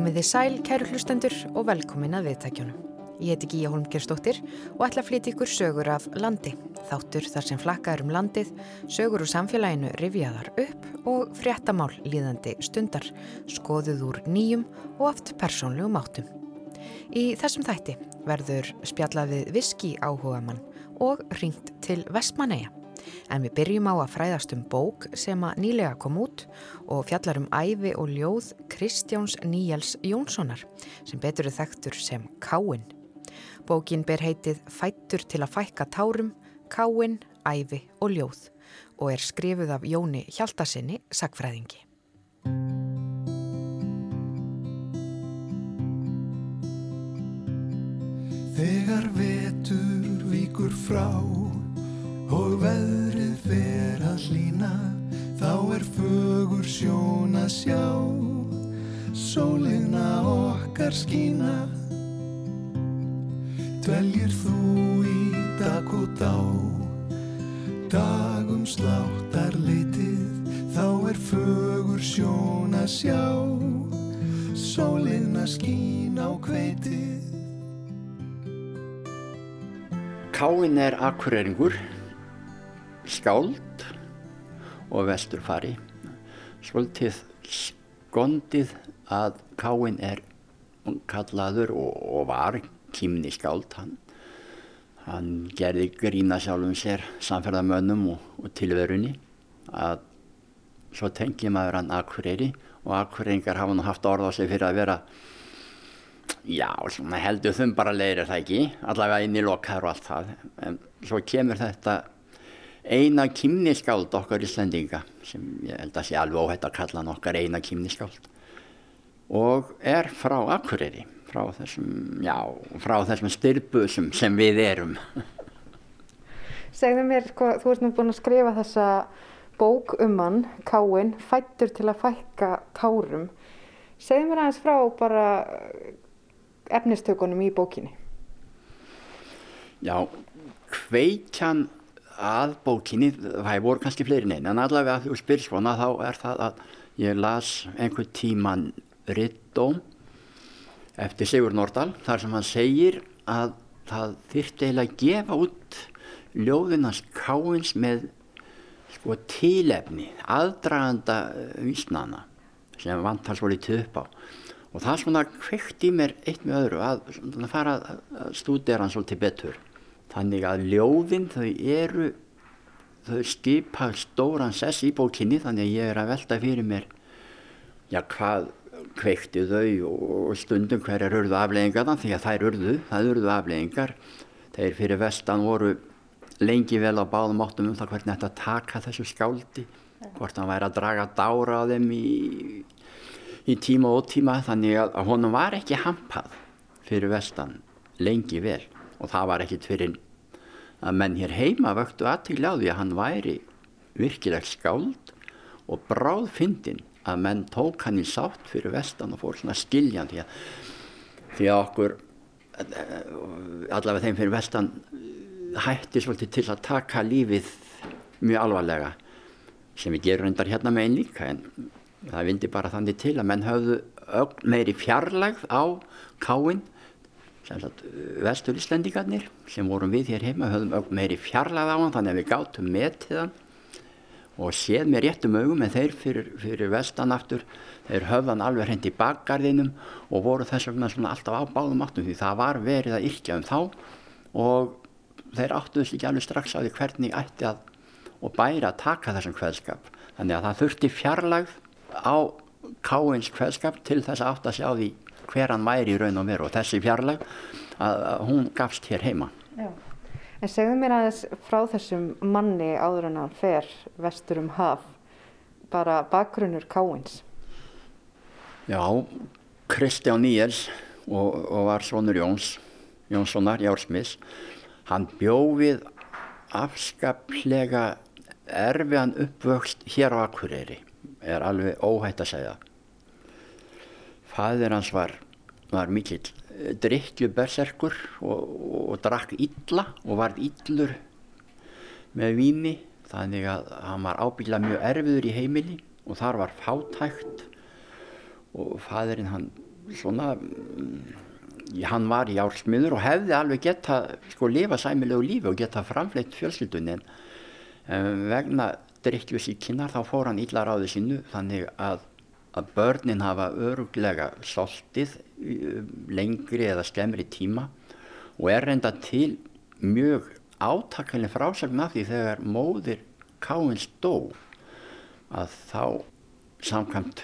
Komið þið sæl, kæru hlustendur og velkomin að viðtækjunum. Ég heiti Gíja Holmgerstóttir og ætla að flytja ykkur sögur af landi. Þáttur þar sem flakkaður um landið, sögur úr samfélaginu rivjaðar upp og fréttamál líðandi stundar, skoðuð úr nýjum og aft persónlegum áttum. Í þessum þætti verður spjallaðið viski áhuga mann og ringt til Vestmanæja. En við byrjum á að fræðast um bók sem að nýlega kom út og fjallar um æfi og ljóð Kristjáns Níjals Jónssonar sem betur er þekktur sem Káinn. Bókin ber heitið Fættur til að fækka tárum, Káinn, æfi og ljóð og er skrifuð af Jóni Hjaltasinni, sagfræðingi. Þegar vetur víkur frá og veðrið fer að hlýna þá er fögur sjón að sjá. Sólina okkar skína. Dveljir þú í dag og dá. Dagum sláttar leitið þá er fögur sjón að sjá. Sólina skín á kveitið Káinn er akkureringur skáld og vesturfari. Svolítið skondið að Káinn er kallaður og, og var kýmni skáld. Hann, hann gerði grína sjálfum sér samferðamönnum og, og tilverunni að svo tengi maður hann akkureri og akkureringar hafa hann haft orð á sig fyrir að vera já, heldur þum bara leirir það ekki allavega inn í lokaður og allt það. En svo kemur þetta eina kymniskáld okkar Íslandinga sem ég held að sé alveg óhætt að kalla hann okkar eina kymniskáld og er frá Akureyri frá þessum, já, frá þessum styrbusum sem við erum. Segðu mér, sko, þú ert nú búin að skrifa þessa bók um hann, Káinn, fættur til að fækka tárum Segðu mér aðeins frá bara efnistökunum í bókinni. Já, kveikjan að bókinni, það voru kannski fleiri neina, en allavega að þú spyrir svona þá er það að ég las einhver tíman Rittóm eftir Sigur Nordal þar sem hann segir að það þyrfti eiginlega að gefa út ljóðinans káins með sko tílefni, aðdraganda vísnana sem vantals voru í töp á. Og það svona kveikt í mér eitt með öðru að fara að stúdera hann svolítið betur þannig að ljóðin þau eru þau skipa stóran sess í bókinni þannig að ég er að velta fyrir mér já hvað kveikti þau og stundum hverjar urðu afleggingar því að þær urðu, það urðu afleggingar þeir fyrir vestan voru lengi vel á báðum áttum um það hvernig þetta taka þessu skáldi hvort hann væri að draga dára á þeim í, í tíma og tíma þannig að honum var ekki hampað fyrir vestan lengi vel og það var ekkit fyrir að menn hér heima vöktu aðtíkla á því að hann væri virkilegt skáld og bráð fyndin að menn tók hann í sátt fyrir vestan og fór svona skiljan því að, því að okkur allavega þeim fyrir vestan hætti svolítið til að taka lífið mjög alvarlega sem við gerum reyndar hérna með einn líka en það vindi bara þannig til að menn höfðu meiri fjarlægð á káinn vestur Íslendingarnir sem vorum við hér heima höfðum meiri fjarlæð á hann þannig að við gátum metið hann og séð með réttum augum en þeir fyrir, fyrir vestan aftur þeir höfðan alveg hreint í bakgarðinum og voru þess vegna svona alltaf á báðum áttum því það var verið að yrkja um þá og þeir áttuðs ekki alveg strax á því hvernig ætti að og bæri að taka þessum kveðskap. Þannig að það þurfti fjarlægð á káins kveðskap til þess að átt að sjá því hver hann væri í raun og veru og þessi fjarlag að, hún gafst hér heima. Já. En segðu mér aðeins frá þessum manni áður en hann fer vestur um haf, bara bakgrunnur Káins. Já, Kristján Níels og, og var svonur Jóns, Jónssonar Jársmis, hann bjófið afskaplega erfiðan uppvöxt hér á Akureyri, er alveg óhætt að segja Fæðir hans var, var mikill eh, drikkjuberserkur og, og, og drakk illa og varð illur með víni þannig að hann var ábyggla mjög erfiður í heimili og þar var fátækt og fæðirinn hann svona mm, hann var í ársmiður og hefði alveg geta sko lifa sæmilegu lífi og geta framfleitt fjölskyldunni. En vegna drikkjusíkinnar þá fór hann illa ráði sínu þannig að, að börnin hafa öruglega soltið lengri eða skemmri tíma og er reynda til mjög átakalinn frásagn af því þegar móðir Káins dó að þá samkvæmt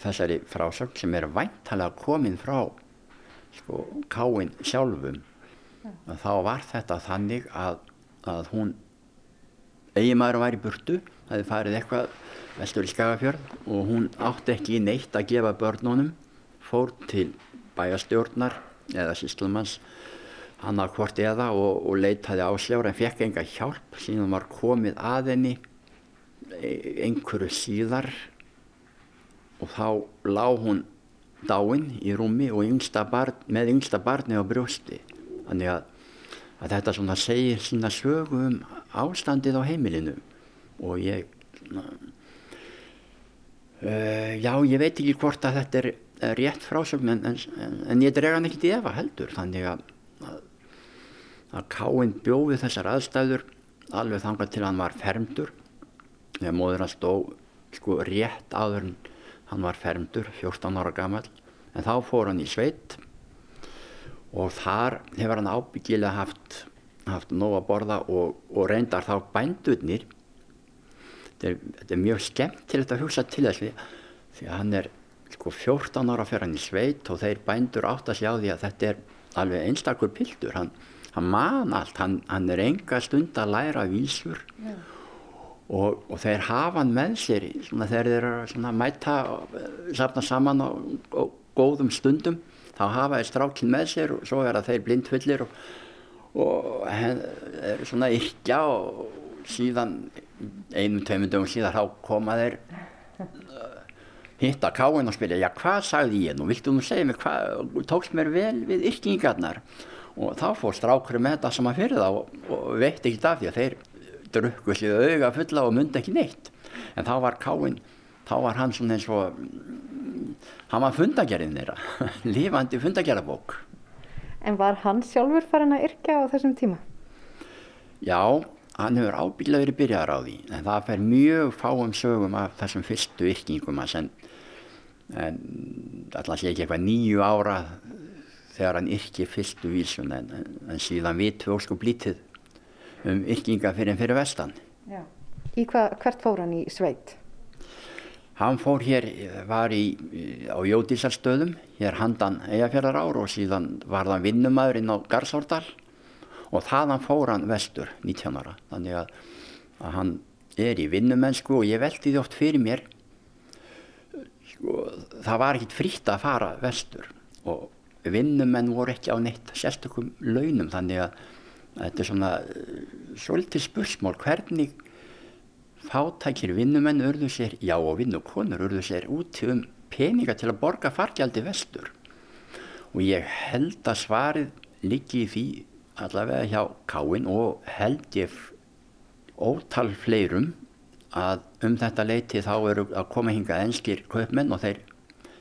þessari frásagn sem er væntalega komin frá sko, Káin sjálfum að þá var þetta þannig að, að hún eiginmaður var í burtu hefði farið eitthvað vestur í Skagafjörð og hún átti ekki neitt að gefa börnunum fór til bæjastjórnar eða síslumanns hann að hvort eða og, og leitaði á sljára en fekk enga hjálp. Síðan var komið að henni e, einhverju síðar og þá lág hún dáinn í rúmi og yngsta barn, með yngsta barni á brjósti. Þannig að, að þetta svona segir sína sögu um ástandið á heimilinu og ég uh, já ég veit ekki hvort að þetta er rétt frásögn en, en, en ég drega hann ekkert í efa heldur. Þannig að, að, að Káinn bjóði þessar aðstæður alveg þangað til hann var fermdur þegar móður hann stó sko rétt áður en hann var fermdur 14 ára gammal en þá fór hann í sveit og þar hefur hann ábyggilega haft, haft nóg að borða og, og reyndar þá bændurnir þetta er, þetta er mjög skemmt til þetta að hugsa til þess því að hann er sko 14 ára fyrir hann í sveit og þeir bændur átt að sjá því að þetta er alveg einstakur pildur hann, hann man allt, hann, hann er enga stund að læra vísur yeah. og, og þeir hafa hann með sér svona, þegar þeir eru að mæta safna saman á, á góðum stundum þá hafa þeir strákinn með sér og svo er það þeir blindfullir og, og er svona yrkja og síðan einum, tveimundum dögum síðan þá koma þeir hitta káinn og spyrja, já hvað sagði ég nú, viltu nú segja mig hvað, tókst mér vel við yrkingarnar? Og þá fór strákurinn með þetta sem að fyrir það og, og veitt ekki af því að þeir drukku sér auga fulla og myndi ekki neitt. En þá var káinn, þá var hann svona eins og hann var fundagerinn þeirra, lífandi fundagerabók En var hann sjálfur farin að yrkja á þessum tíma? Já, hann hefur ábyggilega verið byrjar á því en það fer mjög fáum sögum af þessum fyrstu yrkingum að senn en alltaf sé ekki eitthvað nýju ára þegar hann yrki fyrstu vísun en, en síðan vitu ósku blítið um yrkinga fyrir en fyrir vestan Já. Í hvað, hvert fór hann í sveit? Hann fór hér, var í, á Jódísarstöðum, hér handan eigafjörðar ár og síðan var það vinnumæður inn á Garðsárdal og þaðan fór hann vestur 19 ára, þannig að, að hann er í vinnumennsku og ég veldi því oft fyrir mér sko, það var ekkit frítt að fara vestur og vinnumenn voru ekki á neitt sérstökum launum þannig að, þetta er svona svolítið spursmál hvernig fátækir vinnumenn urðu sér, já og vinnukonur urðu sér út um peninga til að borga fargjaldi vestur og ég held að svarið liggi í því allavega hjá Káin og held ég ótal fleirum að um þetta leiti þá eru að koma hinga enskir kaupmenn og þeir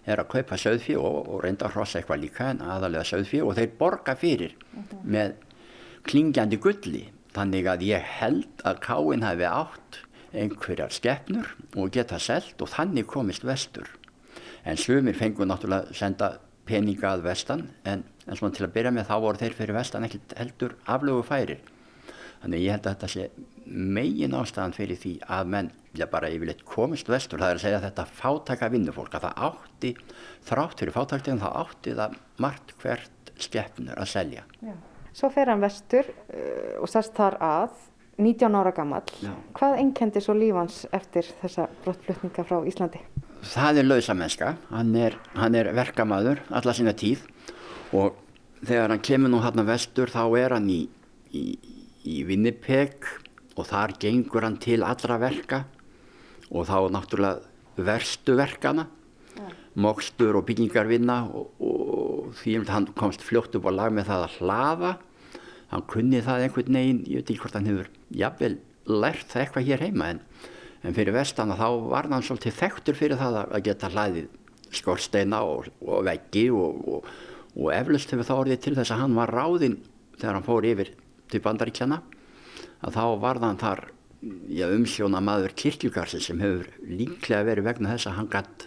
er að kaupa söðfí og, og reynda að hrossa eitthvað líka en aðalega söðfí og þeir borga fyrir -huh. með klingjandi gulli þannig að ég held að káinn hafi átt einhverjar skeppnur og geta selt og þannig komist vestur en sumir fengur náttúrulega senda peninga að vestan en, en svona til að byrja með þá voru þeir fyrir vestan ekkert heldur aflögu færir. Þannig ég held að þetta sé megin ástæðan fyrir því að menn já, bara yfirleitt komist vestur. Það er að segja að þetta fátaka vinnufólk að það átti þrátt fyrir fátaktegin það átti það margt hvert skeppnur að selja. Já. Svo fer hann vestur uh, og sest þar að 19 ára gammal hvað enkendi svo lífans eftir þessa brottflutninga frá Íslandi? Það er lausamennska hann er, er verkamaður alla sína tíð og þegar hann kemur nú hann vestur þá er hann í, í, í Winnipeg og þar gengur hann til allra verka og þá náttúrulega verstu verkana ja. mokstur og byggingarvinna og, og því að hann komst fljótt upp á lag með það að hlaða hann kunni það einhvern veginn ég veit ekki hvort hann hefur jafnvel lært það eitthvað hér heima en, en fyrir vestana þá var hann svolítið þekktur fyrir það að geta hlaðið skorsteina og, og veggi og, og, og eflust hefur það orðið til þess að hann var ráðinn þegar hann fór yfir til bandaríkjana að þá varðan þar já, umsjóna maður kirkjugarsin sem hefur líklega verið vegna þess að hann gætt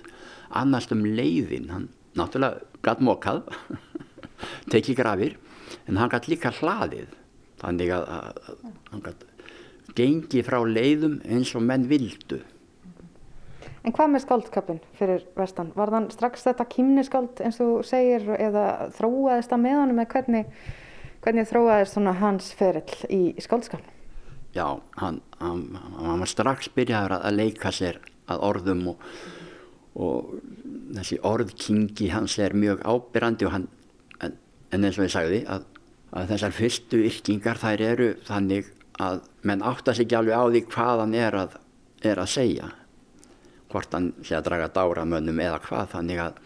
annars um leiðin. Hann náttúrulega gætt mokað tekið grafir en hann gætt líka hlaðið. Þannig að, að, að hann gætt gengið frá leiðum eins og menn vildu En hvað með skáldskapin fyrir vestan? Var þann strax þetta kýmniskáld eins og segir eða þróaðist það með honum eða hvernig, hvernig þróaðist hans ferill í skáldskapin? Já, hann, hann, hann var strax byrjaður að leika sér að orðum og, og þessi orðkingi hans er mjög ábyrrandi og hann, en, en eins og ég sagði að, að þessar fyrstu yrkingar þær eru þannig að menn átta sig ekki alveg á því hvað hann er að, er að segja hvort hann sé að draga dáramönnum eða hvað þannig að,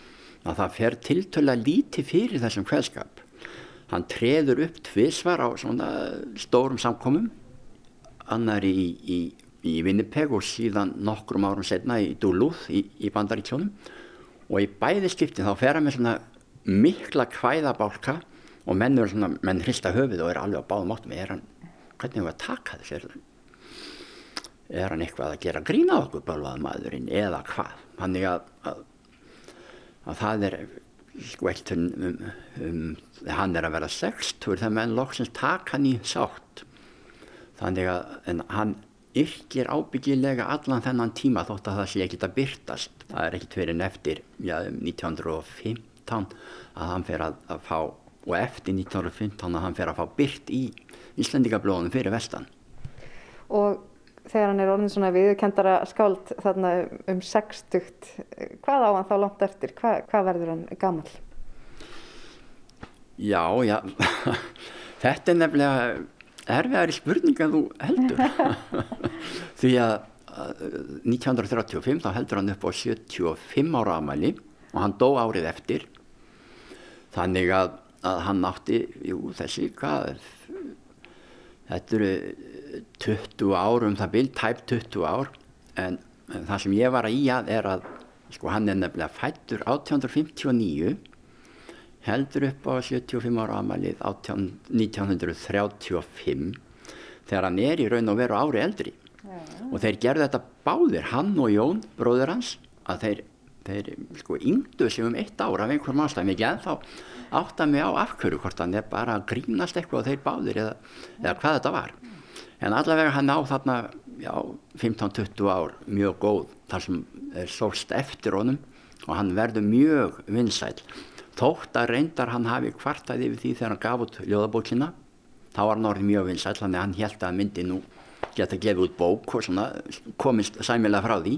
að það fer tiltöla lítið fyrir þessum kveðskap. Hann treður upp tvísvar á svona stórum samkomum annar í, í, í Winnipeg og síðan nokkrum árum setna í Duluth í, í Bandaríkjónum og í bæði skipti þá fer hann með svona mikla kvæðabálka og menn, svona, menn hrista höfuð og er alveg á báðum áttum. Er hann, hvernig hefur við að taka þessu er hann eitthvað að gera grína okkur bölvað maðurinn eða hvað? Þannig að, að, að það er eitt um, um, um, hann er að vera sextur þegar menn loksins taka hann í sátt. Þannig að hann yrkir ábyggilega allan þennan tíma þótt að það sé ekkit að byrtast það er ekkit fyrir neftir já, 1915 að hann fer að, að fá og eftir 1915 að hann fer að fá byrt í Íslandikablóðunum fyrir vestan. Og þegar hann er orðin svona viðkendara skáld þarna um sextugt hvað á hann þá langt eftir? Hvað, hvað verður hann gammal? Já, já þetta er nefnilega erfiðari spurning en þú heldur. Því að 1935 þá heldur hann upp á 75 ára amæli og hann dó árið eftir. Þannig að, að hann átti jú, þessi hvað þetta eru 20 ár um það byrj, tæp 20 ár. En, en það sem ég var að í að er að sko hann er nefnilega fættur 1859 heldur upp á 75 ára amalið 1935 þegar hann er í raun og veru ári eldri. Ja. og þeir gerðu þetta báðir, hann og Jón, bróður hans að þeir, þeir sko yngdu sig um eitt ára af einhverjum ástæðum. Ekki en þá átta mig á afhverju hvort hann er bara að grínast eitthvað og þeir báðir eða, eða hvað þetta var en allavega hann á þarna 15-20 ár mjög góð þar sem er sólst eftir honum og hann verður mjög vinsæl þótt að reyndar hann hafi kvartað yfir því þegar hann gaf út ljóðabókina þá var hann orðið mjög vinsæl þannig að hann held að myndi nú geta gefið út bók og svona komist sæmilega frá því.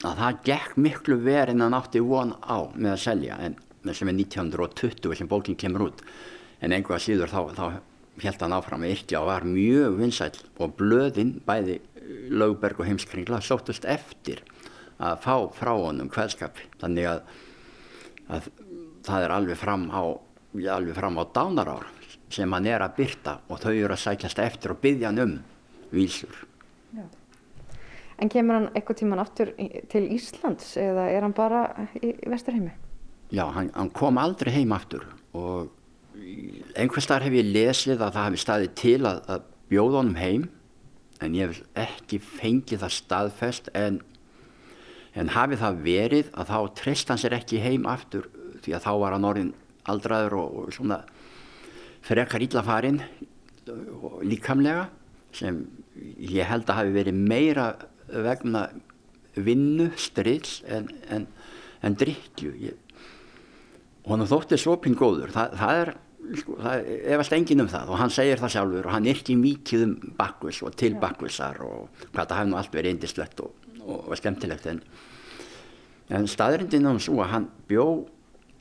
Að það gekk miklu verið en hann átti von á með að selja en sem er 1920 sem bókin kemur út. En einhvað síður þá, þá held hann áfram með yrkja og var mjög vinsæl og blöðinn, bæði Laugberg og Heimskringla, sóttust eftir að fá frá honum hvaðskapi. Þannig að, að það er alveg fram á, alveg fram á dánarár sem hann er að byrta og þau eru að sækjast eftir og byggja hann um vísur. Já. En kemur hann eitthvað tíman aftur til Íslands eða er hann bara í Vesturheimi? Já, hann, hann kom aldrei heim aftur og einhvers þar hef ég lesið að það hefði staðið til að, að bjóða honum heim en ég hef ekki fengið það staðfest en, en hafi það verið að þá treyst hann sér ekki heim aftur því að þá var hann orðin aldraður og, og svona frekar íllafarinn líkamlega sem ég held að hafi verið meira vegna vinnu, strids en, en, en drikju og hann þótti svopin góður. Það, það er sko, það efast engin um það og hann segir það sjálfur og hann er ekki mikið um bakvis og til bakvisar og hvað það hefði nú allt verið indislegt og, og, og skemmtilegt en, en staðrindin er svo að hann bjó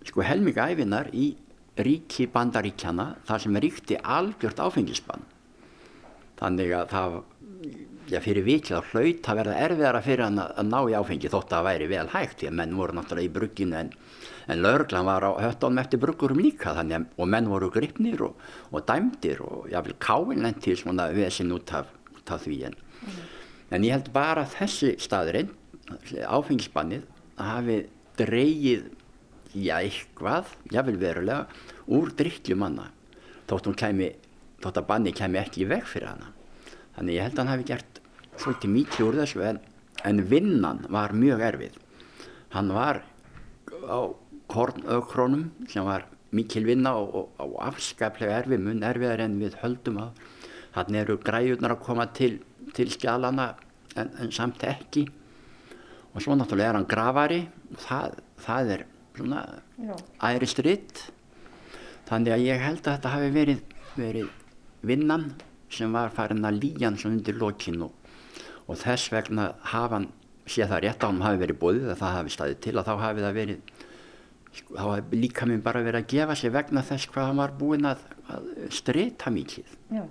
sko helminga æfinar í ríki bandaríkjana þar sem ríkti algjört áfengisbann. Þannig að það já fyrir vikið á hlaut það verða erfiðara fyrir hann að, að ná í áfengi þótt að það væri vel hægt því að menn voru náttúrulega í brugginu en en laurglan var á höttunum eftir bruggurum líka þannig og menn voru gripnir og, og dæmdir og jáfnvel káinlentir svona vesin út af, út af því en, mm. en ég held bara þessi staðurinn áfengisbannið hafi dreyið já eitthvað, jável verulega úr drikkjumanna þótt hún kemi, þótt að banni kemi ekki í veg fyrir hana þannig ég held að hann hafi gert svolítið mikið úr þessu en, en vinnan var mjög erfið hann var á kornökronum sem var mikil vinna og, og, og afskaplega erfið mun erfiðar en við höldum að. Hann eru græjurnar að koma til, til skjálana en, en samt ekki. Og svo náttúrulega er hann gravari og það, það er svona æri stritt þannig að ég held að þetta hafi verið, verið vinnan sem var farin að líjan sem undir lokin og, þess vegna hafa hann sé það rétt á hann hafi verið búið að það hafi staðið til að þá hafi það verið þá hafi líka minn bara verið að gefa sig vegna þess hvað hann var búin að, að strita mikið Já.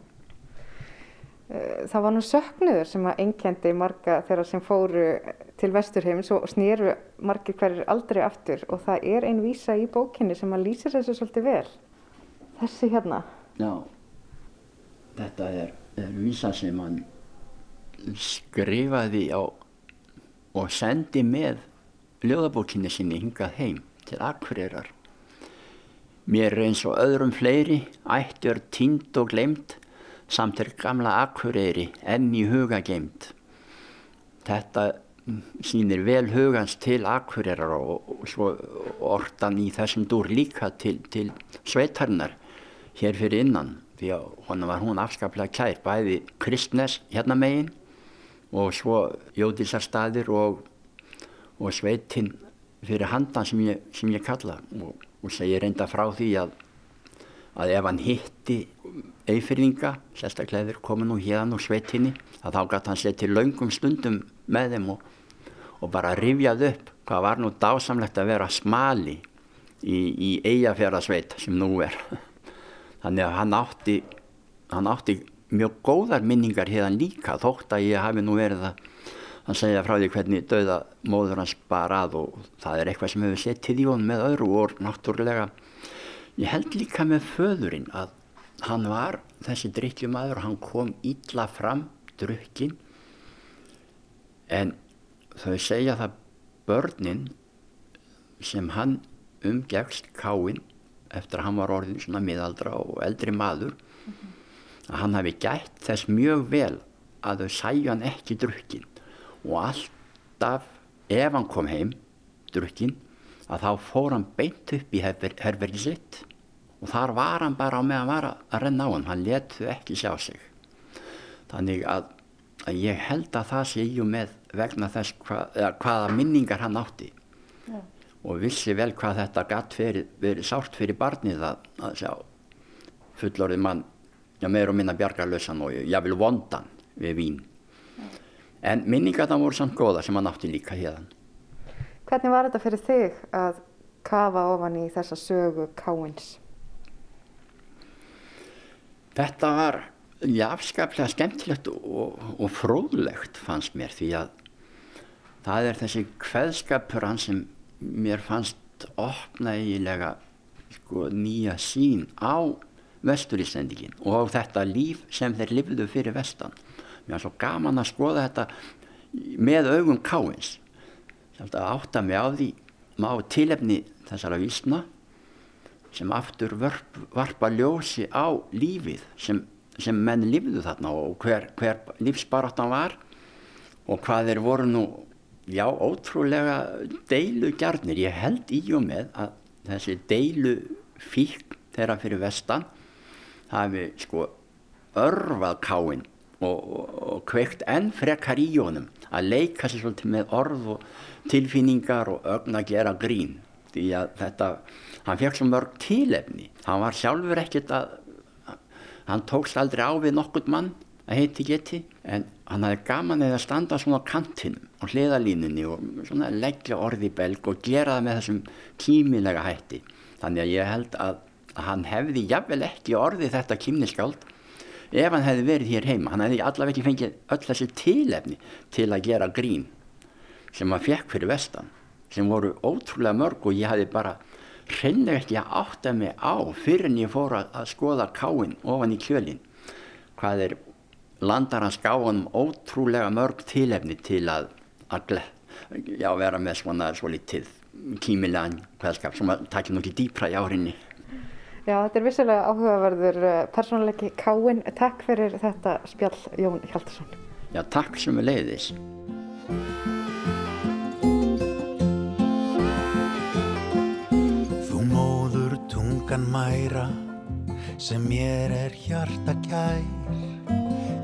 Eh, það var nú söknuður sem að einkendi marga þeirra sem fóru til Vesturheims og snýru margir hverjir aldrei aftur og það er einn vísa í bókinni sem að lýsir þessu svolítið vel. Þessi hérna. Já, þetta er, er vísa sem hann skrifaði á og sendi með ljóðabókinni sinni hingað heim til Akureyrar. Mér eins og öðrum fleiri, ættur tínd og glemt, samt er gamla Akureyri enn í huga geimt. Þetta sýnir vel hugans til Akureyrar og, og svo ortan í þessum dúr líka til, til sveitarnar hér fyrir innan. Því að hún var hún afskaplega kær, bæði Kristnes hérna megin og svo Jódísarstaðir og, og sveitinn fyrir handan sem ég, sem ég kalla og, og segir reynda frá því að, að ef hann hitti eifyrðinga, sérstaklega þeir komin nú hérna úr sveitinni, að þá gæti hann setja laungum stundum með þeim og, og bara rifjað upp hvað var nú dásamlegt að vera smali í, í eigafjörðasveit sem nú er. Þannig að hann átti, hann átti mjög góðar minningar hérna líka þótt að ég hafi nú verið að hann segja frá því hvernig dauða móður hans bara að og það er eitthvað sem hefur sett til í honum með öðru og náttúrulega ég held líka með föðurinn að hann var þessi drikkjumadur hann kom ítla fram drukkin en þau segja það börnin sem hann umgegst káinn eftir að hann var orðin svona miðaldra og eldri maður mm -hmm. að hann hafi gætt þess mjög vel að þau sæju hann ekki drukkin og alltaf ef hann kom heim drukkin að þá fór hann beint upp í herbergi sitt og þar var hann bara á meðan var að renna á hann hann let þau ekki sjá sig þannig að, að ég held að það sé ég með vegna þess hva, hvaða minningar hann átti ja. og vissi vel hvað þetta gatt verið, verið sárt fyrir barnið að, að sjá fullorðið mann já, meður og minna bjargarlösan og ég vil vondan við vín. En minningar það voru samt góða sem hann átti líka hérna Hvernig var þetta fyrir þig að kafa ofan í þessa sögu káins? Þetta var afskaplega skemmtilegt og, og fróðlegt fannst mér því að það er þessi kveðskapur hann sem mér fannst opna eiginlega sko, nýja sín á vesturísendingin og þetta líf sem þeir lifðu fyrir vestan. Mér var svo gaman að skoða þetta með augum káins. Þetta átta mig á því má tilefni þessara vísna sem aftur vörp, varpa ljósi á lífið sem, sem menn lifðu þarna og hver, hver lífsbaráttan var og hvað þeir voru nú já, ótrúlega deilu gjarnir. Ég held í og með að þessi deilu fík þeirra fyrir vestan hafi sko örfað káinn og, og, og kveikt enn frekar í honum. Að leika sér svolítið með orð og tilfinningar og ögn að gera grín. Því að þetta hann fekk svo mörg tílefni hann var sjálfur ekkert að hann tókst aldrei á við nokkurt mann að heiti geti en hann hafði gaman eða standa svona á kantinum á hliðalínunni og svona leggja orði í belg og gera það með þessum kímilega hætti. Þannig að ég held að, að hann hefði jafnvel ekki orði þetta kímniskáld ef hann hefði verið hér heima hann hefði allaveg ekki fengið öll þessi tílefni til að gera grín sem hann fekk fyrir vestan sem voru ótrúlega mörg og ég hafði bara hreinlega ekki að átta mig á fyrir en ég fór að, að skoða káinn ofan í kjölinn hvað er landar hans gáðum ótrúlega mörg tilefni til að, að já, vera með svona svo litið kímilegan kveldskap sem að takja nú ekki dýpra í árinni. Já, þetta er vissilega áhugaverður eh, persónleiki Káin. Takk fyrir þetta spjall Jón Hjaldarsson. Já, takk sem við leiðis. Þú móður tungan mæra sem mér er hjarta kær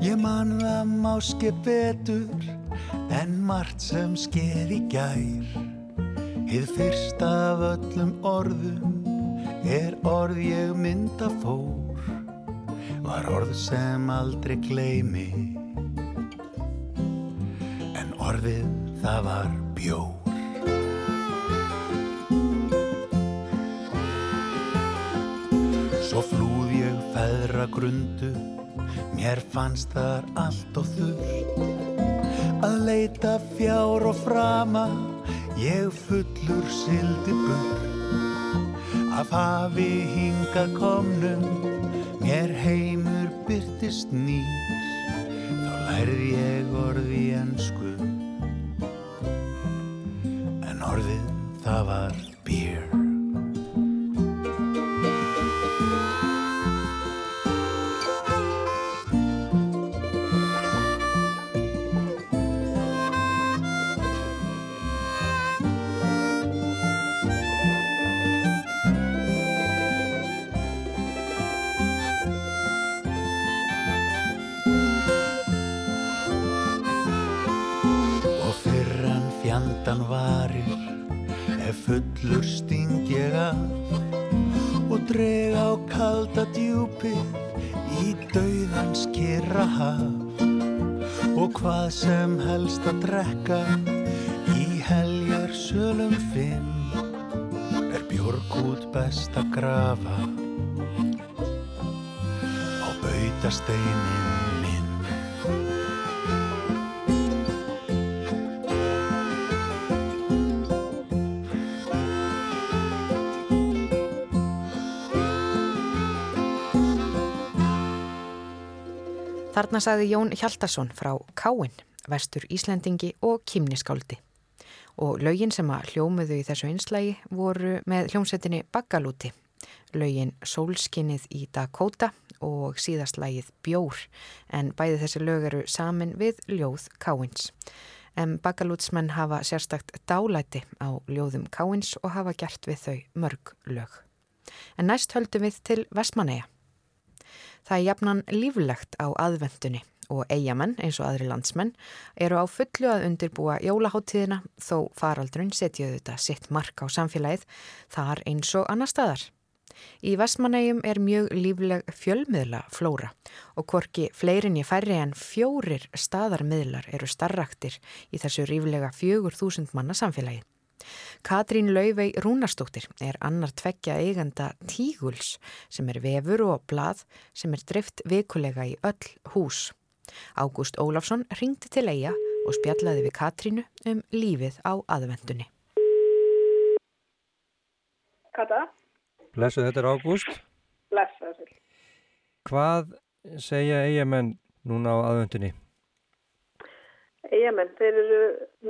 Ég man það máske betur en margt sem skeð í gær Hið fyrsta af öllum orðum er orð ég mynda fór Var orð sem aldrei gleimi En orðið það var bjór Svo flúð ég feðra grundu, mér fannst þar allt og þurrt. Að leita fjár og frama, ég fullur sildi burt. Af hafi hinga komnum, mér heimur byrtist nýr. Þá lærði ég orði ennsku, fullur sting ég af og dreg á kalda djúpið í dauðans kyrra haf. Og hvað sem helst að drekka í heljar sölum finn er björgút best að grafa á bautasteinin Þarna sagði Jón Hjaldarsson frá Káin, vestur Íslendingi og Kimniskáldi. Og lögin sem að hljómuðu í þessu einslægi voru með hljómsettinni Baggalúti, lögin Sólskinnið í Dakota og síðastlægið Bjór, en bæði þessi lög eru samin við ljóð Káins. En Baggalútsmenn hafa sérstakt dálæti á ljóðum Káins og hafa gert við þau mörg lög. En næst höldum við til Vestmanneia. Það er jafnan líflegt á aðvendunni og eigamenn eins og aðri landsmenn eru á fullu að undirbúa jólaháttíðina þó faraldrun setjuðu þetta sitt mark á samfélagið þar eins og annar staðar. Í Vestmannegjum er mjög lífleg fjölmiðla flóra og hvorki fleirinni færri en fjórir staðarmiðlar eru starraktir í þessu ríflega fjögur þúsund manna samfélagi. Katrín Lauvei Rúnarstóttir er annar tveggja eigenda tíguls sem er vefur og blað sem er drift vikulega í öll hús. Ágúst Ólafsson ringdi til eiga og spjallaði við Katrínu um lífið á aðvendunni. Kata, Blessu, þetta er Ágúst. þessu. Hvað segja eigamenn núna á aðvöndunni? Eigamenn, þeir eru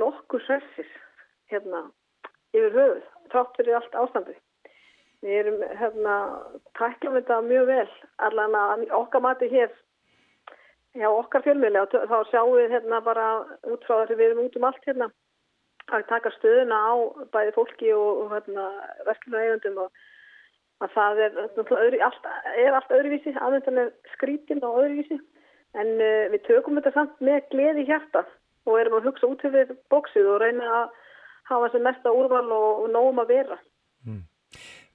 nokkuð sessir hérna yfir höfuð, trátt fyrir allt ástandið. Við erum hérna, tækjum þetta mjög vel, allan að okkar mati hér, já okkar fjölmiðlega, þá sjáum við hérna bara út frá þessu við erum út um allt hérna, að taka stöðuna á bæði fólki og, hérna verkefna eigundum og að það er, öðru, allt, er allt öðruvísi, aðvendan er skrítin og öðruvísi, en uh, við tökum þetta samt með gleði hjarta og erum að hugsa út fyrir bóksið og reyna að hafa sem mesta úrval og, og nógum að vera.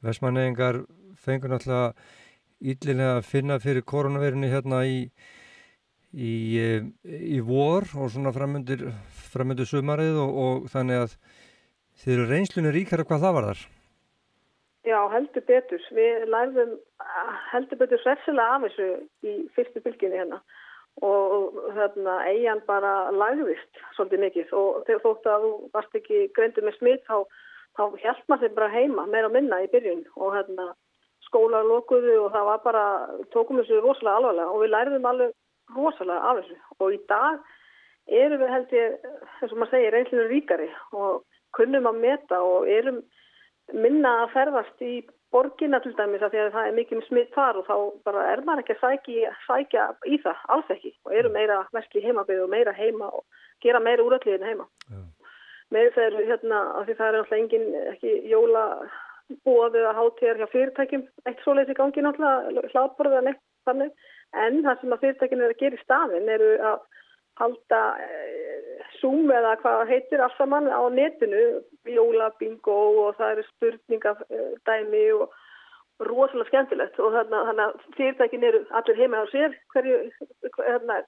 Vestmannegingar fengur náttúrulega yllilega að finna fyrir koronavirunni hérna í, í, eh, í vor og svona framöndir, framöndir sumarið og, og þannig að þið eru reynslunni ríkara hvað það var þar. Já, heldur betur. Við lærðum heldur betur hressilega af þessu í fyrstu fylginni hérna og hérna, eigin bara lagðist svolítið mikið. Og þegar þótt að þú varst ekki greindu með smitt þá, þá hjælt maður þeim bara heima meira og minna í byrjun. Og hérna, skólar lokuðu og það var bara, tókum þessu rosalega alvarlega. Og við lærðum alveg rosalega af þessu. Og í dag erum við held ég, eins og maður segir, reynslunum ríkari. Og kunnum að meta og erum minna að ferðast í borginna til dæmis að því að það er mikið smitt þar og þá bara er maður ekki að sækja, sækja í það, alls ekki og eru meira verkli heimabið og meira heima og gera meira úralliðin heima. Já. Með eru hérna, af því það er alltaf engin ekki jóla búað eða hátíðar hjá fyrirtækjum, eitt svoleiðs í gangi náttúrulega, hlaðborða neitt þannig, en það sem að fyrirtækjum eru að gera í staðin eru að halda Zoom eða hvað heitir alls saman á netinu, jólabingo og það eru spurningardæmi og rosalega skemmtilegt og þannig að fyrirtækin eru allir heima á sér, hverju, hérna,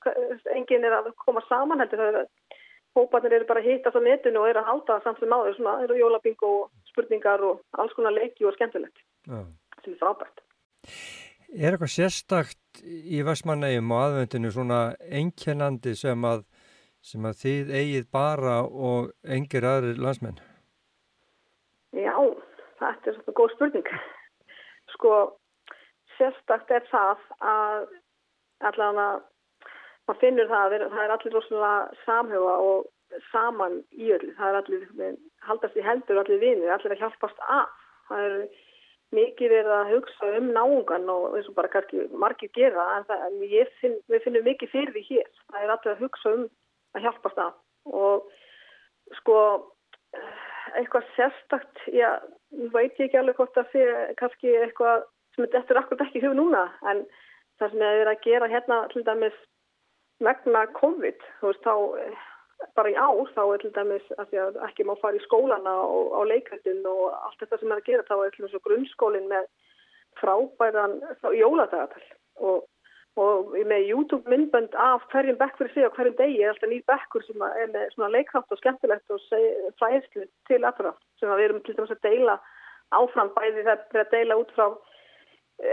enginn er að koma saman heldur það er að hópanir eru bara að hittast á netinu og eru að halda samt sem áður, svona eru jólabingo og spurningar og alls konar leiki og skemmtilegt Já. sem er frábært. Er eitthvað sérstakt í Vestmannegjum og aðvendinu svona einkennandi sem að, sem að þið eigið bara og engir aðri landsmenn? Já, þetta er svona góð spurning. Sko, sérstakt er það að allavega maður finnur það að það er allir rosalega samhuga og saman í öllu. Það er allir, haldast í hendur allir vinir, allir að hjálpast að. Það er mikið verið að hugsa um náungan og eins og bara kannski margir gera en, það, finn, við finnum mikið fyrir því hér. Það er alltaf að hugsa um að hjálpa stað. Og sko eitthvað sérstakt, já, veit ég ekki alveg hvort að það er kannski eitthvað sem þetta er akkurat ekki hug núna en það sem er að gera hérna til dæmis vegna COVID, þú veist, þá bara í ár þá er til dæmis að því ekki má fara í skólana og á leikvættin og allt þetta sem er að gera þá er grunnskólinn með frábæran jóladagatal og, og með YouTube myndbönd af hverjum bekk fyrir sig og hverjum degi er alltaf nýr bekkur sem er með svona leikvætt og skemmtilegt og fræðslu til aðra sem við erum til dæmis að deila áfram bæði þegar að deila út frá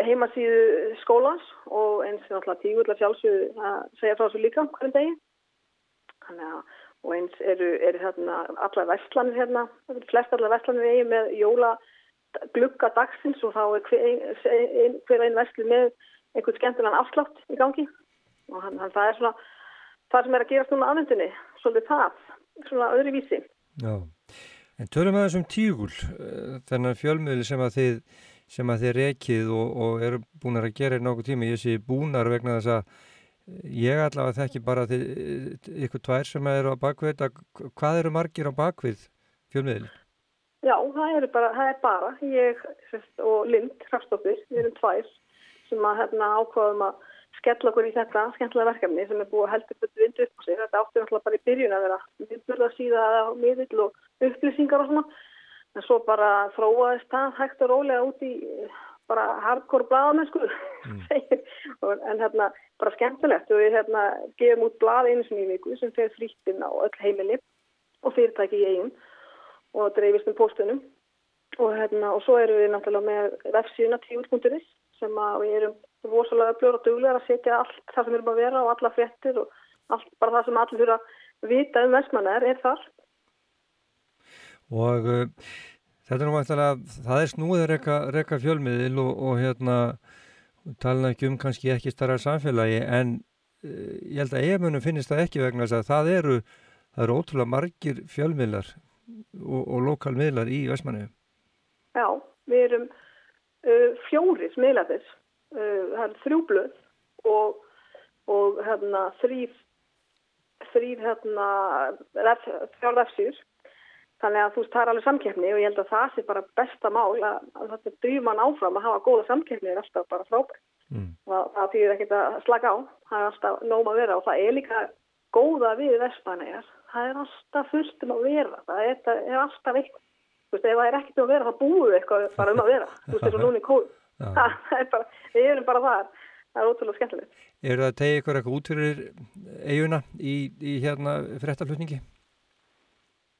heimasíðu skólans og eins er alltaf tígull að sjálfsögðu að segja frá þessu líka hverjum degi. Að og eins eru, eru hérna allar vestlanir hérna, flest allar vestlanir eigi með jóla glugga dagsins og þá er hver einn ein, ein vestli með einhvern skemmtilegan afslátt í gangi. Og hann, hann, það er svona það sem er að gerast núna aðvendinni svolítið það, svona öðru vísi Já, en tölum að þessum tígul eh, þennan fjölmiðli sem að þið sem að þið rekið og, og eru búin að gera í nokkuð tíma, ég sé búnar vegna þess að Ég allavega þekki bara til ykkur tvær sem eru á bakvið. Hvað eru margir á bakvið fjölmiðli? Já, það, bara, það er bara ég og Lind Hrafstóttir, við erum tvær sem að hérna, ákváðum að skella okkur í þetta skemmtilega verkefni sem er búið að heldur betur vindu upp á sig. Þetta áttur náttúrulega bara í byrjun að vera viðbörða síða á miðill og upplýsingar og svona. En svo bara þróaðist það hægt og rólega út í bara hardcore bladamennsku mm. en hérna bara skemmtilegt og við hérna gefum út blad einu sem í viku sem fer frýttinn á öll heimili og fyrirtæki í eigin og dreifist um postunum og hérna og svo erum við náttúrulega með vefsíðuna tíur.is sem að við erum rosalega blöður og duglegar að setja allt það sem við erum að vera og alla frettir og allt, bara það sem allir fyrir að vita um vestmannar er þar Og uh, Þetta er nú mættilega, það er snúið að reyka, reyka fjölmiðil og, og hérna tala ekki um kannski ekki starra samfélagi en uh, ég held að eiginmunum finnist það ekki vegna þess að það eru, það eru ótrúlega margir fjölmiðlar og, og lokalmiðlar í Vestmannu. Já, við erum uh, fjóris miðlaðis, uh, er þrjúblöð og, og hérna þrýr, þrýr hérna, fjárðafsýr Þannig að þú veist, það er alveg samkeppni og ég held að það sé bara besta mál að, að þetta drýjum mann áfram að hafa góða samkeppni er alltaf bara frábært. Mm. Og það týðir ekkert að slaka á, það er alltaf nóg að vera og það er líka góða við Vespanæjar, það er alltaf fullt um að vera, það er, það er alltaf eitthvað. Þú veist, ef það er ekkert um að vera þá búum við eitthvað bara um að vera, þú veist, þetta er núni kóð. Það er bara, við erum bara þar, það er ótrúlega skemmtilegt. Er það að tegja ykkur eitthvað út fyrir eiguna í, í hérna frettalutningi?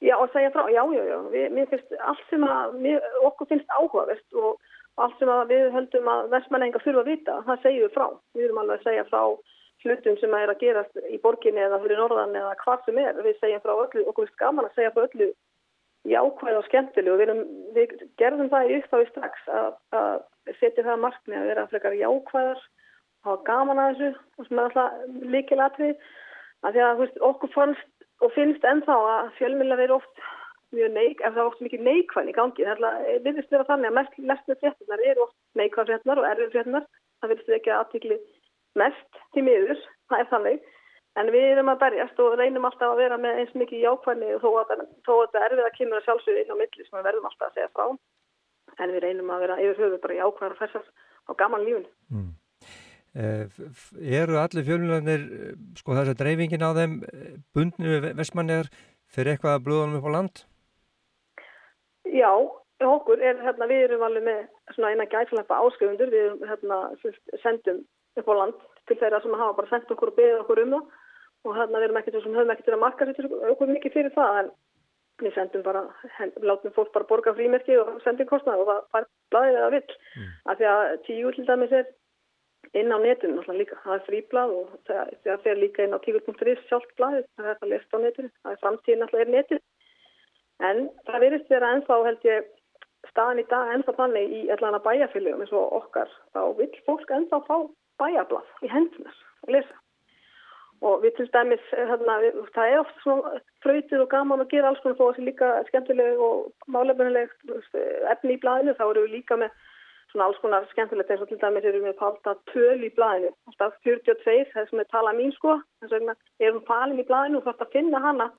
Já, að segja frá, já, já, já, við, mér finnst allt sem að, mér, okkur finnst áhugavert og allt sem að við höldum að vestmælenga þurfa að vita, það segjum við frá. Við erum alveg að segja frá hlutum sem að er að gerast í borginni eða fyrir norðan eða hvað sem er. Við segjum frá öllu, okkur finnst gaman að segja frá öllu jákvæð og skemmtileg og við, erum, við gerðum það í upphafi strax að, að setja það markmið að vera frekar jákvæðar, hafa gaman að þessu og sem er alltaf líkilatrið að því að veist, okkur fannst og finnst ennþá að fjölmjöla verið oft mjög neik, ef það er oft mikið neikvæðin í gangi. Það virðist vera þannig að mest lesnu fréttunar eru oft neikvæð fréttunar og erfið fréttunar. Það virðist ekki aðtikli mest til miður, það er þannig. En við erum að berjast og reynum alltaf að vera með eins mikið jákvæðni þó að þetta erfið að kynna sjálfsögðu inn á milli sem við verðum alltaf að segja frá. En við reynum að vera yfir höfu bara jákvæðar og fessast á gaman lífun. Mm. Eh, eru allir fjölunarnir, eh, sko þess að dreifingin á þeim eh, bundni við vestmanniðar fyrir eitthvað að blöðunum upp á land? Já, okkur er, hérna, við erum alveg með svona eina gæðslepa áskrifundur, við erum, hérna, sendum upp á land til þeirra sem hafa bara sendt okkur og beðið okkur um það og hérna við ekkert sem höfum ekkert að marka sér okkur mikið fyrir það en við sendum bara, látum fólk bara borga frímerki og sendum kostnað og það fær blæðið eða vill. Mm. af því að tíu til dæmis er inn á netinu náttúrulega líka, það er fríblað og það, það fer líka inn á tíkur.is sjálf blæðið, það er það lest á netinu. Það er framtíðin náttúrulega er netinu en það verðist vera ennþá held ég staðan í dag ennþá þannig í allan að bæjarfylgjum eins og okkar. Þá vil fólk ennþá fá bæjarblað í hendunar og lesa og við til dæmis, hérna, það er oft svona fröytið og gaman að gera alls konar þó að það sé líka skemmtileg og málefnileg efni í blæðinu, þá eru við líka með svona alls konar skemmtilegt. Eins og til dæmis erum við pálta töl í blæðinu, alltaf 42, það sem er tala mín sko, þess vegna erum palin í blæðinu og þarf að finna hana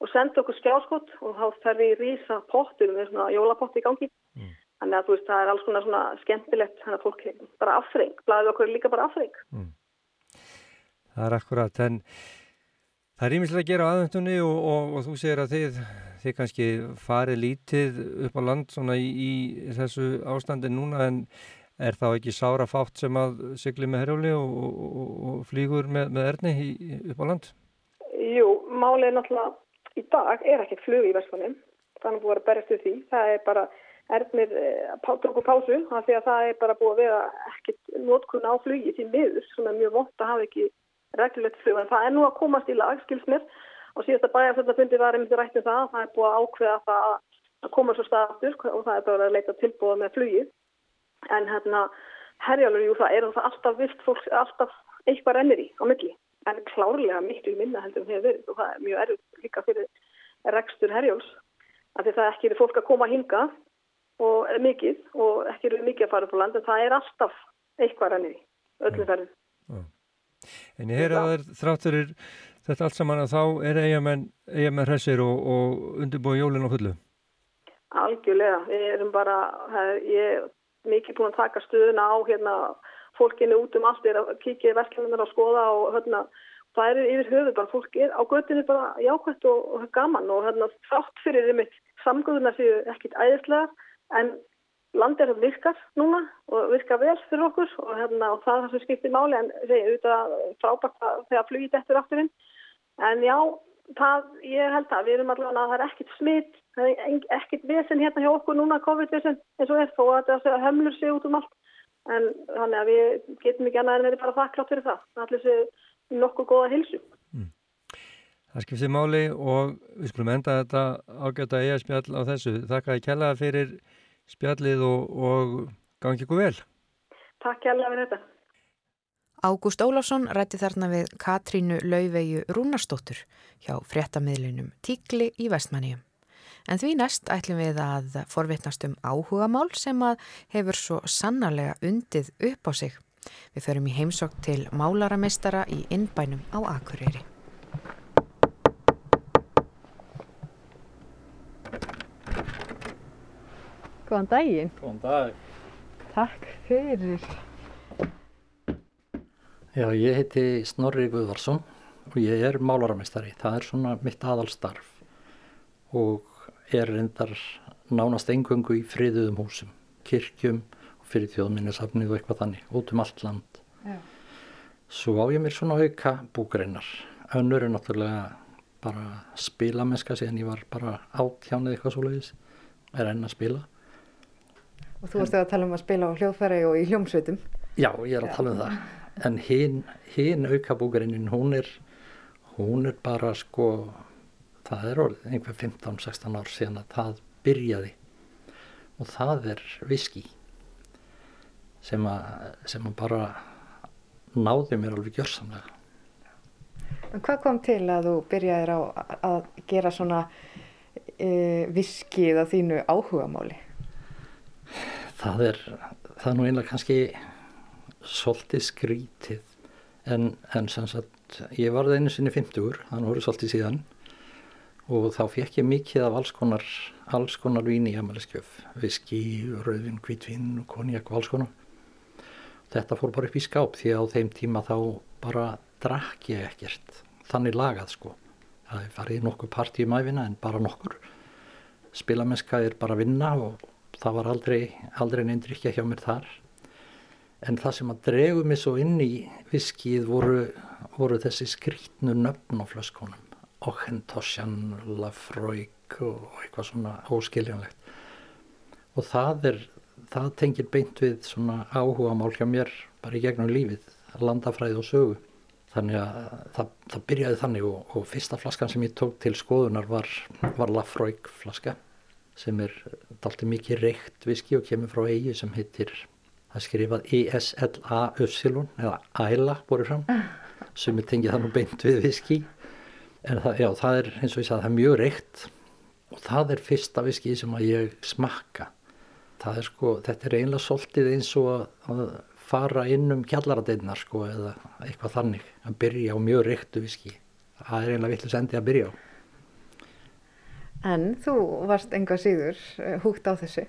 og senda okkur skjáskott og þá fer við í rísa pottur með svona jólapott í gangi, mm. þannig að þú veist það er alls konar svona skemmtilegt, þannig að fólk bara afþreng, blæðið okkur er líka bara afþreng. Mm það er akkurat en það er ímislega að gera á aðvendunni og, og, og þú segir að þið, þið kannski farið lítið upp á land svona í, í þessu ástandi núna en er þá ekki sára fátt sem að sykli með herjóli og, og flýgur með, með erni í, upp á land? Jú, málið er náttúrulega í dag er ekkert flug í Vestfannum þannig að búið að berjast við því það er bara erðnir eh, tóku pásu því að það er bara búið að vera ekkert nótkunna á flugi til miður er mjög vond að hafa ekki reglulegt flug en það er nú að komast í lag, skilsmir og síðast að bæjarfjöldafundi var einmitt rætt um það það er búið að ákveða það að koma svo staðaftur og það er bara að leita tilbúið með flugi. En hérna herjálfur, jú það er það alltaf vilt fólk, alltaf eitthvað rennir í á milli, en klárlega miklu minna heldur hefur verið og það er mjög erfitt líka fyrir rekstur herjáls af því það ekki er fólk að koma hinga og mikið og ekki eru mikið að fara upp á land en það er alltaf eitthvað rennir í öllum ferðin En ég heyr að það er þrátturir þetta allt saman að þá er eigamenn eigamenn hressir og, og undirbúið jólinn á fullu. Algjörlega, við erum bara, ég er mikið búin að taka stuðuna á hérna fólkinu út um allt, er að kíkja verkefnir og skoða og hérna það eru yfir höfu bara, fólk er á göttinu bara jákvæmt og, og gaman og hérna þátt fyrir þeim samgöðuna séu ekkit æðislega en landið er virkar núna og virkar vel fyrir okkur og, hérna, og það er það sem skiptir máli en það er auðvitað frábært að þegar flugit eftir afturinn en já, það, ég held að við erum allavega að það er ekkit smitt það er ekkit vesen hérna hjá okkur núna COVID-vesen eins og er þó að það hömlur sig út um allt en þannig að við getum ekki annað en verið bara þakklátt fyrir það allir séu nokkuð góða hilsu mm. Það skiptir máli og við skulum enda þetta ágjöta eigaspjall á þessu. Þakka að kella fyrir spjallið og, og gangi ykkur vel. Takk hjálpa fyrir þetta. Ágúst Ólásson rætti þarna við Katrínu Lauvegu Rúnarstóttur hjá fréttamiðlunum Tíkli í Vestmanníum. En því næst ætlum við að forvitnast um áhugamál sem að hefur svo sannarlega undið upp á sig. Við förum í heimsokk til málaramestara í innbænum á Akureyri. Góðan daginn. Góðan dag. Takk fyrir. Já, ég heiti Snorri Guðvarsson og ég er málaramistari. Það er svona mitt aðalstarf og er reyndar nánast engöngu í friðuðum húsum, kirkjum og fyrir þjóðminnesafnið og eitthvað þannig, út um allt land. Já. Svo á ég mér svona auka búgreinar. Önnur er náttúrulega bara spilamenska síðan ég var bara áttjánið eitthvað svo leiðis, er enn að spila Og þú varst að tala um að spila á hljóðfæri og í hljómsveitum. Já, ég er að tala um það. En hinn, hinn aukabúkarinn, hún er, hún er bara sko, það er orðið einhver 15-16 ár síðan að það byrjaði. Og það er viski sem að, sem að bara náði mér alveg gjörsamlega. En hvað kom til að þú byrjaðir á að gera svona e, viskið að þínu áhugamáli? Það er, það er nú einlega kannski svolítið skrítið en, en sem sagt ég varði einu sinni 50-ur, þannig voru svolítið síðan og þá fekk ég mikið af alls konar, alls konar vín í amaliskjöf, viski, rauðvin, kvítvin og konjak og alls konar. Þetta fór bara upp í skáp því að á þeim tíma þá bara drakk ég ekkert, þannig lagað sko. Það er farið nokkuð partí um æfina en bara nokkur. Spilamesska er bara vinna og það var aldrei, aldrei neindrykja hjá mér þar. En það sem að dregu mig svo inn í viskið voru, voru þessi skrítnu nöfn á flöskonum. Okkentosjan, Lafroig og eitthvað svona óskiljanlegt. Og það, er, það tengir beint við svona áhuga mál hjá mér bara í gegnum lífið, landafræði og sögu. Þannig að það, það byrjaði þannig og, og fyrsta flaskan sem ég tók til skoðunar var, var Lafroig flaska sem er dalti mikið reykt viski og kemur frá eigi sem heitir, það skrifað ESLA-Öfsilon eða AILA voru fram. Sem er tengið þannig beint við viski. En það, já, það er eins og ég sagði það er mjög reykt. Og það er fyrsta viski sem að ég smakka. Það er sko, þetta er einlega svolítið eins og að, fara inn um kjallaradeinnar sko eða eitthvað þannig. Að byrja á mjög reyktu viski. Það er einlega vittlis endi að byrja á En þú varst enga síður eh, húgt á þessu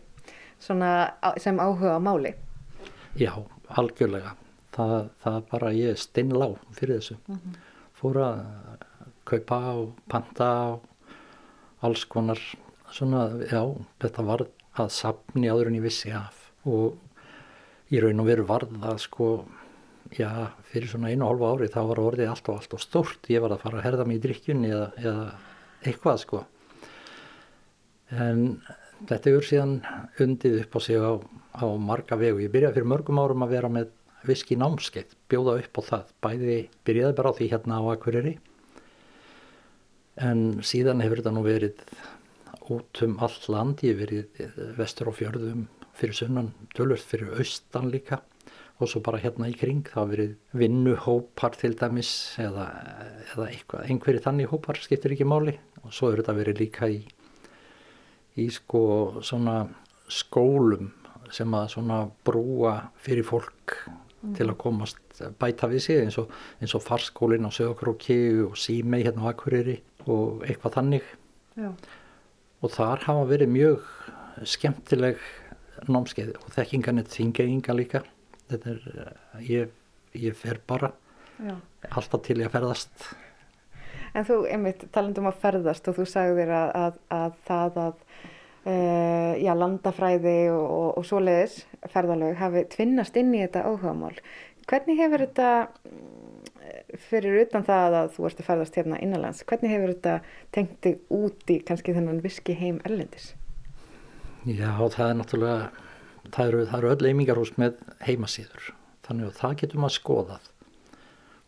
sem áhuga máli. Já, algjörlega. Það, það bara ég stinnlá fyrir þessu. Mm -hmm. Fór að kaupa og panta og alls konar svona, já, þetta var að sapni áður en ég vissi af og í raun og veru varð það sko, já, fyrir svona einu og hálfa ári þá var orðið allt og allt og stórt. Ég var að fara að herða mig í drikkjunni eða, eða eitthvað sko en þetta er síðan undið upp á sig á, á marga vegu. Ég byrjaði fyrir mörgum árum að vera með viski námskeið, bjóða upp á það. Bæði byrjaði bara á því hérna á Akureyri. En síðan hefur þetta nú verið út um all land, ég verið vestur og fjörðum fyrir sunnan, tölvöld fyrir austan líka. Og svo bara hérna í kring það verið vinnuhópar til dæmis eða, eða einhverju þannig hópar skiptir ekki máli. Og svo hefur þetta verið líka í í sko svona skólum sem að svona brúa fyrir fólk mm. til að komast bæta við sig eins og, eins og farskólin á Söðokróki og Símei hérna á Akureyri og eitthvað þannig Já. og þar hafa verið mjög skemmtileg námskeið og þekkingan er þingenginga líka þetta er, ég, ég fer bara Já. alltaf til ég að ferðast En þú, einmitt, talandum að ferðast og þú sagðir að, að, að það að uh, já, landafræði og, og, og svoleiðis ferðalög hafi tvinnast inn í þetta áhugamál. Hvernig hefur þetta, fyrir utan það að þú ert að ferðast hérna innanlands, hvernig hefur þetta tengt þig út í kannski þennan viski heim erlendis? Já, það er náttúrulega, það eru, það eru öll eimingarhús með heimasýður, þannig að það getur maður skoðað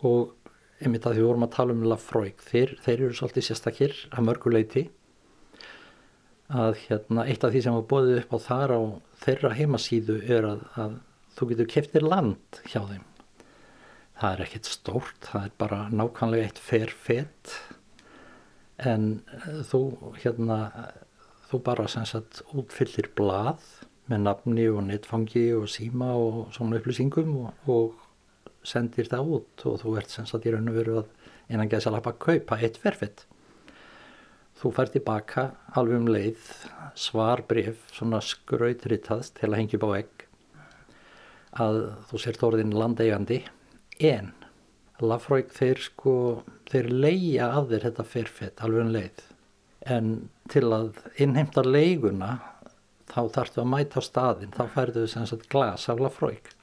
og einmitt að því vorum að tala um Lafroig, þeir, þeir eru svolítið sérstakir að mörguleiti að hérna, eitt af því sem var bóðið upp á þar á þeirra heimasíðu er að, að þú getur keftir land hjá þeim. Það er ekkert stórt, það er bara nákvæmlega eitt ferfett en eh, þú hérna þú bara sem sagt útfyllir blað með nafni og netfangi og síma og svona upplýsingum og, og sendir það út og þú ert sem sagt í raun og veru að innan gæsa lappa að kaupa eitt verfitt. Þú fær tilbaka alveg um leið svarbrif, svona skrautritað til að hengja upp á egg að þú sért orðin landeigandi. En Lafroig þeir sko, þeir leia af þér þetta ferfett alveg um leið. En til að innheimta leiguna þá þarftu að mæta á staðin, þá færðu þau sem sagt glas af Lafroig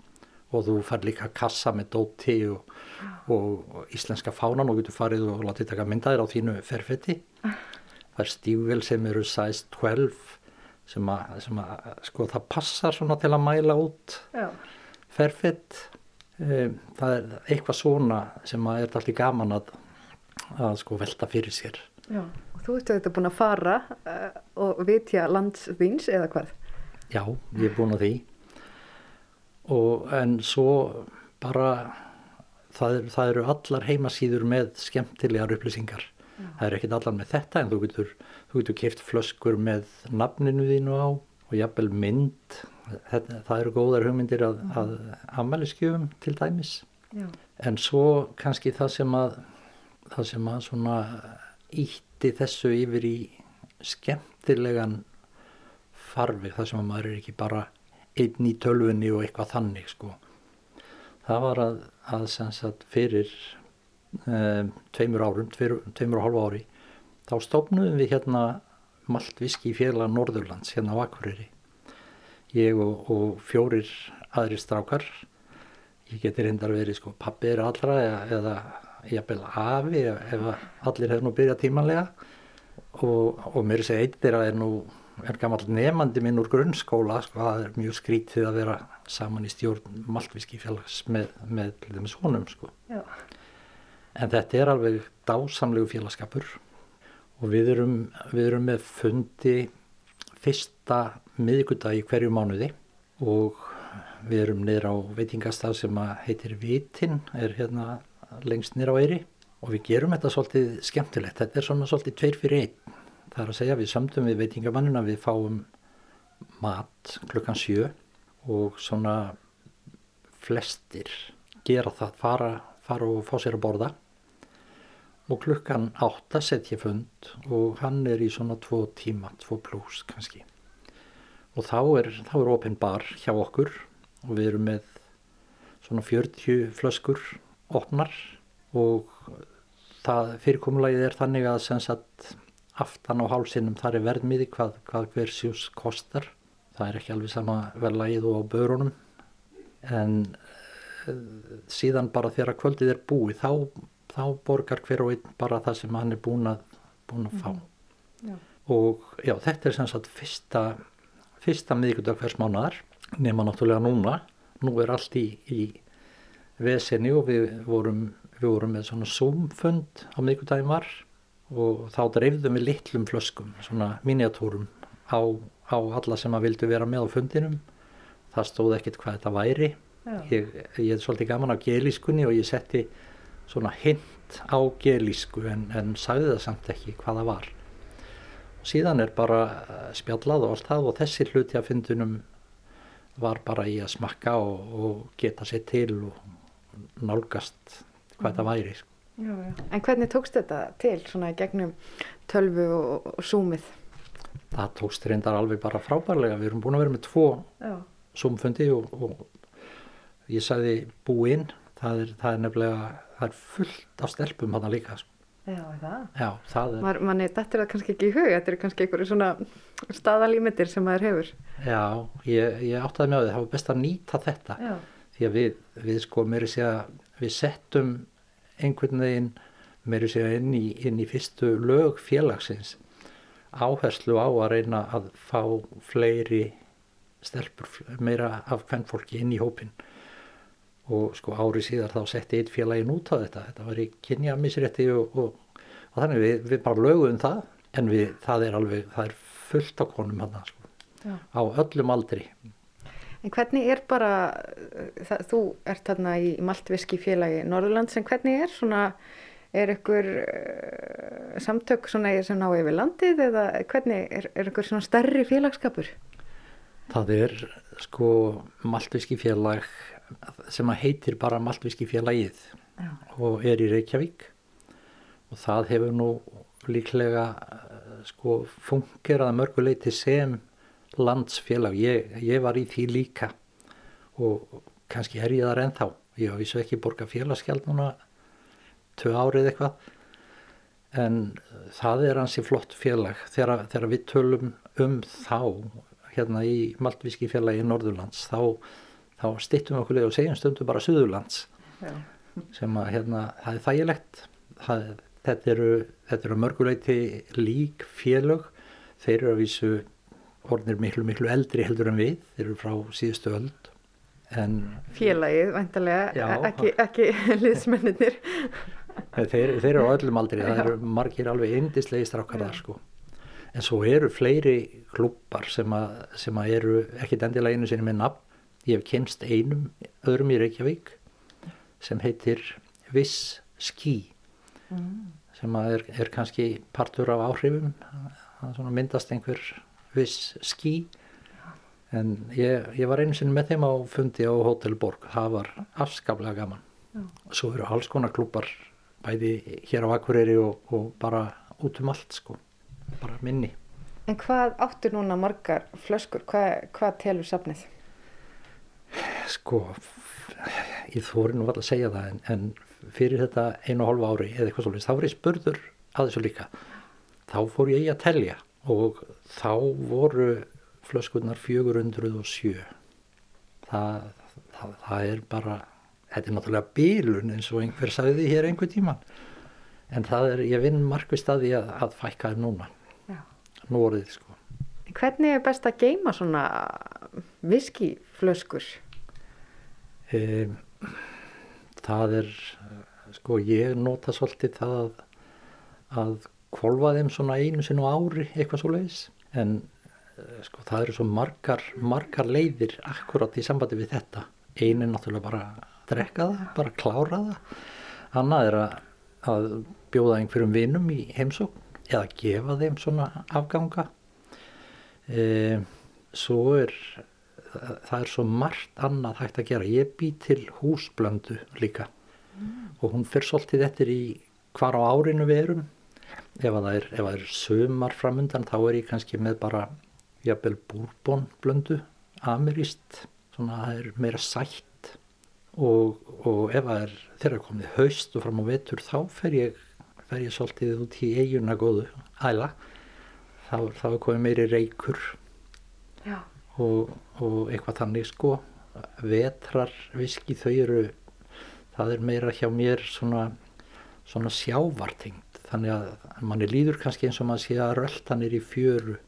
og þú fær líka kassa með dóti og, og íslenska fánan og getur farið og látið taka myndaðir á þínu ferfetti fær stífvel sem eru size 12 sem að, sem að sko það passar svona til að mæla út ferfett um, það er eitthvað svona sem að er alltaf gaman að, að sko velta fyrir sér. Já, og þú ert þetta búin að fara uh, og vitja landsvins eða hvað? Já, ég er búin að því og en svo bara það, það eru allar heimasýður með skemmtilegar upplýsingar. Það er ekkit allar með þetta en þú getur, þú getur kipt flöskur með nafninu þínu á og jafnvel mynd. Þetta, það eru góðar hugmyndir að, að afmæliskjöfum til dæmis. Já. en svo kannski það sem að það sem að svona ítti þessu yfir í skemmtilegan farveg þar sem að maður er ekki bara einn í tölfunni og eitthvað þannig sko. Það var að, að sagt, fyrir um, tveimur árum, tveir, tveimur og hálfu ári þá stofnum við hérna Maltviski félag Norðurlands hérna á Akureyri. Ég og, og fjórir aðri strákar ég geti reyndar verið sko pappir allra eða, eða jafnvel afi ef allir hefur nú byrjað tímanlega. Og, og mér er segið eittir að er nú er gammal nefandi minn úr grunnskóla sko, það er mjög skrítið að vera saman í stjórn Maltvíski félags með, með þeim svonum sko. en þetta er alveg dásamlegu félagskapur. Og við erum, við erum með fundi fyrsta miðgudag í hverju mánuði og við erum niður á veitingastaf sem heitir Vitin, er hérna lengst niður á Eyri. Og við gerum þetta svolítið skemmtilegt, þetta er svona svolítið tveir fyrir einn það er að segja við samtum við veitingamannina við fáum mat klukkan sjö og svona flestir gera það fara, fara og fá sér að borða. Og klukkan átta setja fund og hann er í svona tvo tíma, tvo pluss kannski. Og þá er, þá er open bar hjá okkur og við erum með svona 40 flöskur opnar og það fyrirkomulagið er þannig að sem sagt aftan á hálsinum þar er verðmiði hvað, hvað hver sjús kostar. Það er ekki alveg sama verðlagið og á börunum. En uh, síðan bara þegar kvöldið er búið þá, þá borgar hver og einn bara það sem hann er búin að, búin að fá. Mm -hmm. já. og já þetta er sem sagt fyrsta fyrsta miðgudag hvers mánuðar nema náttúrulega núna. Nú er allt í, í vesenni og við vorum, við vorum með svona zoom-fund á miðgudagin var og þá dreifðum við litlum flöskum, svona miniatúrum á, á alla sem að vildu vera með á fundinum það stóð ekkert hvað þetta væri ég, ég er svolítið gaman á gelískunni og ég setti svona hint á gelísku en, en sagði það samt ekki hvað það var og síðan er bara spjallað og allt það og þessi hluti af fundinum var bara í að smakka og, og geta sér til og nálgast hvað mm. þetta væri sko. Já, já. En hvernig tókst þetta til svona í gegnum tölvu og, og súmið? Það tókst reyndar alveg bara frábærlega. Við erum búin að vera með tvo súmfundi og, og ég sagði búinn. Það er, það er nefnilega, það er fullt af stelpum hana líka. Sko. Já, það? Já, það er. Man, manni, þetta er það kannski ekki í hug. Þetta er kannski einhverju svona staðalímyndir sem maður hefur. Já, ég, ég áttaði með á því. Það var best að nýta þetta. Já. Því að við, við sko, mér er að segja, við settum einhvern veginn meiri segja inn í, inn í fyrstu lög félagsins. Áherslu á að reyna að fá fleiri stelpur, meira af hvern fólki inn í hópin og sko árið síðar þá setti eitt félagin út á þetta, þetta var í kynja misrétti og, og, og þannig. Við, við bara lögum það en við, það er alveg, það er fullt á konum hann sko, á öllum aldri En hvernig er bara, það, þú ert þarna í Maltviski félagi Norðurlands, en hvernig er svona, er ykkur uh, samtök svona sem ná yfir landið eða hvernig er, er ykkur svona starri félagskapur? Það er sko Maltviski félag sem að heitir bara Maltviski félagið Já. og er í Reykjavík og það hefur nú líklega sko fungerað mörguleiti sem landsfélag, ég, ég var í því líka og kannski er ég þar ennþá, ég hafa vissu ekki borga félagsgjald núna tvö árið eitthvað en það er hansi flott félag. Þegar, þegar við tölum um þá hérna í Maltvíski félagi í Norðurlands þá, þá stittum okkur og segjum stundum bara Suðurlands Já. sem að hérna það er þægilegt. Það, þetta eru, eru mörguleiti lík félag þeir eru að vísu orðinir miklu miklu eldri heldur en við. Þeir eru frá síðustu öld. En félagið vantarlega já, ekki, ekki liðsmenninir þeir, þeir eru á öllum aldri. Það eru margir alveg indislega strákar þar sko. En svo eru fleiri klubbar sem, að, sem að eru ekkit endilega einu sinni með nafn. Ég hef kynst einum öðrum í Reykjavík sem heitir Viss Ski mm. sem er, er kannski partur af áhrifum. Það myndast einhver viss skí en ég, ég var einu sinni með þeim á fundi á Hotel Borg það var afskaplega gaman Já. svo eru alls konar klúpar bæði hér á Akureyri og, og bara út um allt sko bara minni En hvað áttur núna margar flöskur? Hvað, hvað telur safnið? Sko, ég þóri nú alltaf að segja það en, en fyrir þetta einu og hálfa ári eða eitthvað svolítið, þá var ég spurður að þessu líka. Þá fór ég að telja og þá voru flöskurnar 407. Það, það, það er bara, þetta er náttúrulega bílun eins og einhver sagði hér einhver tíman. En það er, ég vinn margvist að því að, að fækka þeim núna núorðið sko. Hvernig er best að geima svona viskiflöskur? E, það er, sko ég nota svolítið það að, að kvolva þeim svona einu sinn á ári eitthvað svo leiðis en e, sko það eru svo margar, margar leiðir akkurat í sambandi við þetta. Einu er náttúrulega bara að drekka það, bara að klára það. Annað er að, að bjóða einhverjum vinum í heimsókn eða gefa þeim svona afganga e, svo er það er svo margt annað hægt að gera ég bý til húsblöndu líka mm. og hún fyrir svolítið eftir í hvar á árinu við erum ef það er, ef það er sömar framundan þá er ég kannski með bara jafnvel búrbónblöndu ameríst, svona það er meira sætt. Og, og ef það er þeirra komið haust og fram á vetur þá fer ég fer ég svolítið út í eiguna góðu æla. Þá, þá er komið meiri reykur og, og eitthvað þannig sko. Vetrar viski þau eru það er meira hjá mér svona, svona sjávartingt þannig að manni líður kannski eins og maður sé að röltanir í fjöru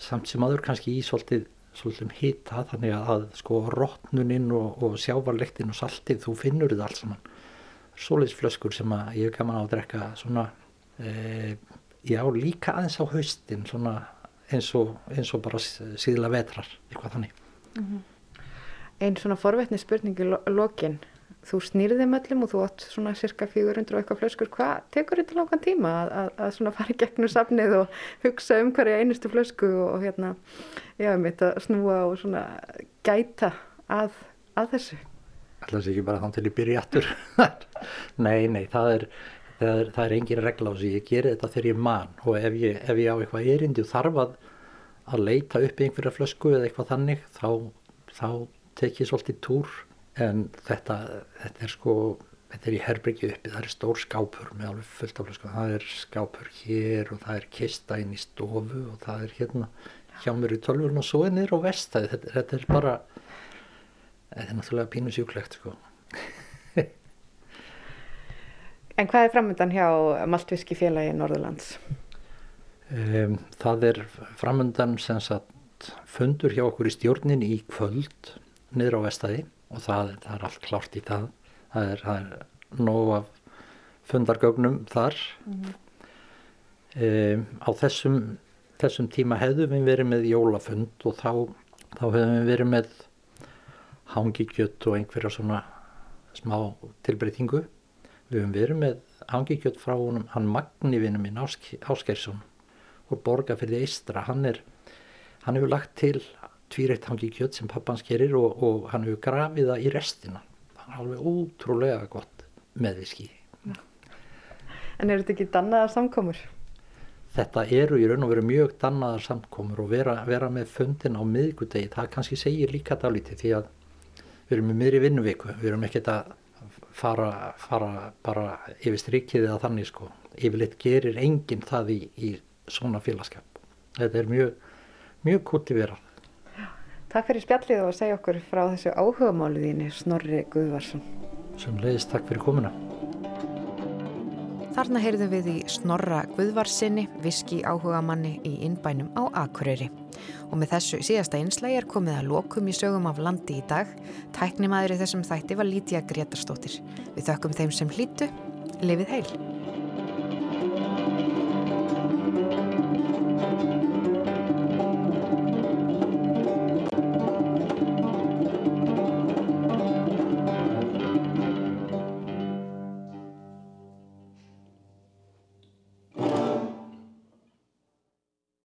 samt sem aður kannski í svolítið svolítið hita þannig að sko rótnuninn og, og sjávarlektin og saltið þú finnur þetta alls saman. Soliðsflöskur sem að ég er gaman á að drekka svona e, já líka aðeins á haustin svona eins og, eins og bara síðla vetrar eitthvað þannig. Mm -hmm. Einn svona forvetni spurningi lo lokin, þú snýrði möllum og þú átt svona cirka 400 og eitthvað flöskur, hvað tekur þetta langan tíma að, að, að svona fara í gegnum safnið og hugsa um hverja einustu flösku og, og hérna, já, mitt að snúa og svona gæta að, að þessu? Alltaf sé ekki bara þann til ég byrja aftur? Nei, nei, það er það er, er engin regla á þessu, ég gerir þetta þegar ég man og ef ég, ef ég á eitthvað erindi og þarf að leita upp einhverja flösku eða eitthvað þannig þá, þá tek ég svolítið túr en þetta, þetta er sko þetta er í herbyrgi uppi, það er stór skápur með alveg fullt af flösku, það er skápur hér og það er kista inn í stofu og það er hérna hjá mér í tölvurinn og svo er niður á vestæði, þetta, þetta er bara þetta er náttúrulega pínu sjúklegt sko. En hvað er framöndan hjá Maltviski félagi Norðurlands? Um, það er framöndan sem sagt fundur hjá okkur í stjórnin í kvöld niður á vestæði og það, það er allt klárt í það það er, það er nóg af fundargögnum þar mm -hmm. um, á þessum þessum tíma hefðum við verið með jólafund og þá, þá hefðum við verið með hangikjött og einhverja svona smá tilbreytingu. Við höfum verið með hangikjött frá honum, hann Magni vinnu minn Áskersson og borga fyrir því eistra. Hann, er, hann hefur lagt til tvíreitt hangikjött sem pappans gerir og, og hann hefur grafið það í restina. Það er alveg ótrúlega gott meðviski. En eru þetta ekki dannaðar samkomur? Þetta eru í raun og veru mjög dannaðar samkomur og vera, vera með fundin á miðgudegi, það kannski segir líka dálítið því að við erum með miðri vinnuviku, við erum ekkert að fara, fara bara yfir strikið eða þannig sko. Yfirleitt gerir enginn það í, í svona félagskap. Þetta er mjög, mjög kultiverað. Takk fyrir spjallið og segja okkur frá þessu áhugamáliðinni Snorri Guðvarsson. Sem leiðist takk fyrir komuna. Þarna heyrðum við í Snorra Guðvarsinni, viski áhugamanni í innbænum á Akureyri. Og með þessu síðasta einslægi er komið að lokum í sögum af landi í dag. Tæknimaður í þessum þætti var Lítiða Gretarstóttir. Við þökkum þeim sem hlýtu. Lifið heil!